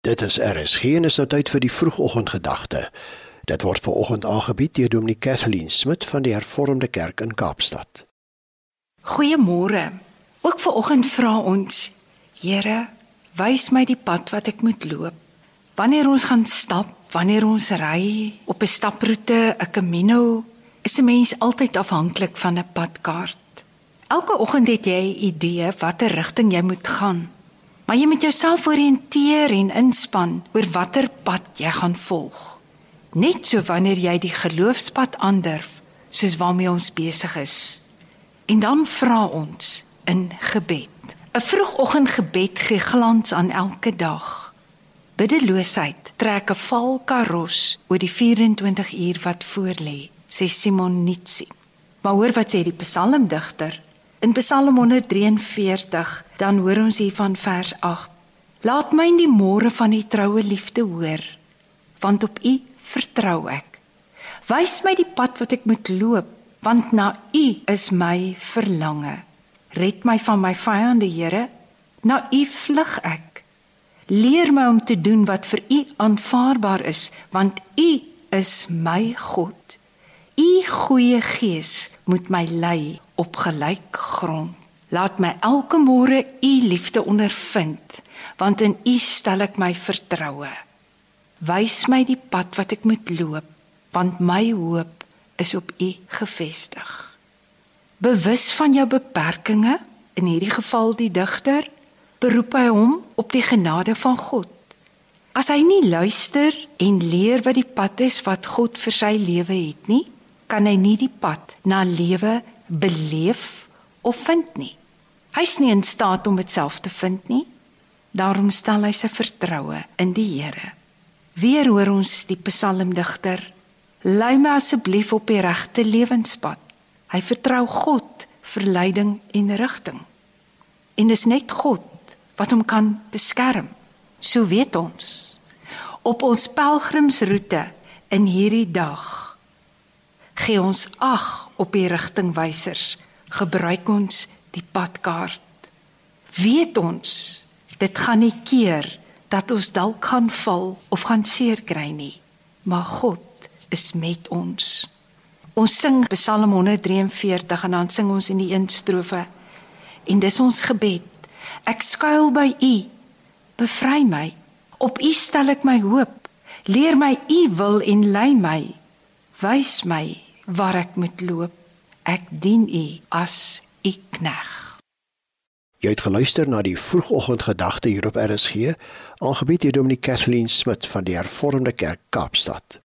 Dit is RSG en is nou tyd vir die vroegoggendgedagte. Dit word ver oggend aangebied deur Dominee Kathleen Smit van die Hervormde Kerk in Kaapstad. Goeiemôre. Ook ver oggend vra ons, Here, wys my die pad wat ek moet loop. Wanneer ons gaan stap, wanneer ons ry op 'n staproete, 'n Camino, is 'n mens altyd afhanklik van 'n padkaart. Elke oggend het jy 'n idee watter rigting jy moet gaan. Maar jy moet jouself oriënteer en inspann oor watter pad jy gaan volg. Net so wanneer jy die geloofspad aandurf, soos waarmee ons besig is. En dan vra ons in gebed. 'n Vroegoggendgebed gee glans aan elke dag. Biddeloosheid trek 'n val karos oor die 24 uur wat voorlê, sê Simon Nitsi. Maar hoor wat sê die psalmdigter In Psalm 143 dan hoor ons hier van vers 8. Laat my in die môre van die troue liefde hoor, want op U vertrou ek. Wys my die pad wat ek moet loop, want na U is my verlange. Red my van my vyande, Here, na U vlug ek. Leer my om te doen wat vir U aanvaarbaar is, want U is my God. U goeie gees moet my lei op gelyk grond. Laat my elke môre u liefde ondervind, want in u stel ek my vertroue. Wys my die pad wat ek moet loop, want my hoop is op u gefestig. Bewus van jou beperkings, in hierdie geval die digter, beroep hy hom op die genade van God. As hy nie luister en leer wat die pad is wat God vir sy lewe het nie, kan hy nie die pad na lewe beleef of vind nie. Hy's nie in staat om dit self te vind nie. Daarom stel hy sy vertroue in die Here. Weer hoor ons die psalmdigter: "Lei my asseblief op die regte lewenspad." Hy vertrou God vir leiding en rigting. En dis net God wat hom kan beskerm. So weet ons. Op ons pelgrimsroete in hierdie dag gee ons ag op die rigtingwysers, gebruik ons die padkaart. Weet ons, dit gaan nie keer dat ons dalk gaan val of gaan seer kry nie, maar God is met ons. Ons sing Psalm 143 en dan sing ons in die een strofe en dis ons gebed. Ek skuil by U. Bevry my. Op U stel ek my hoop. Leer my U wil en lei my. Wys my waar ek moet loop. Ek dien U as U knegg. Jy het geluister na die vroegoggendgedagte hier op RSG, aangebied deur Dominee Kathleen Smit van die Hervormde Kerk Kaapstad.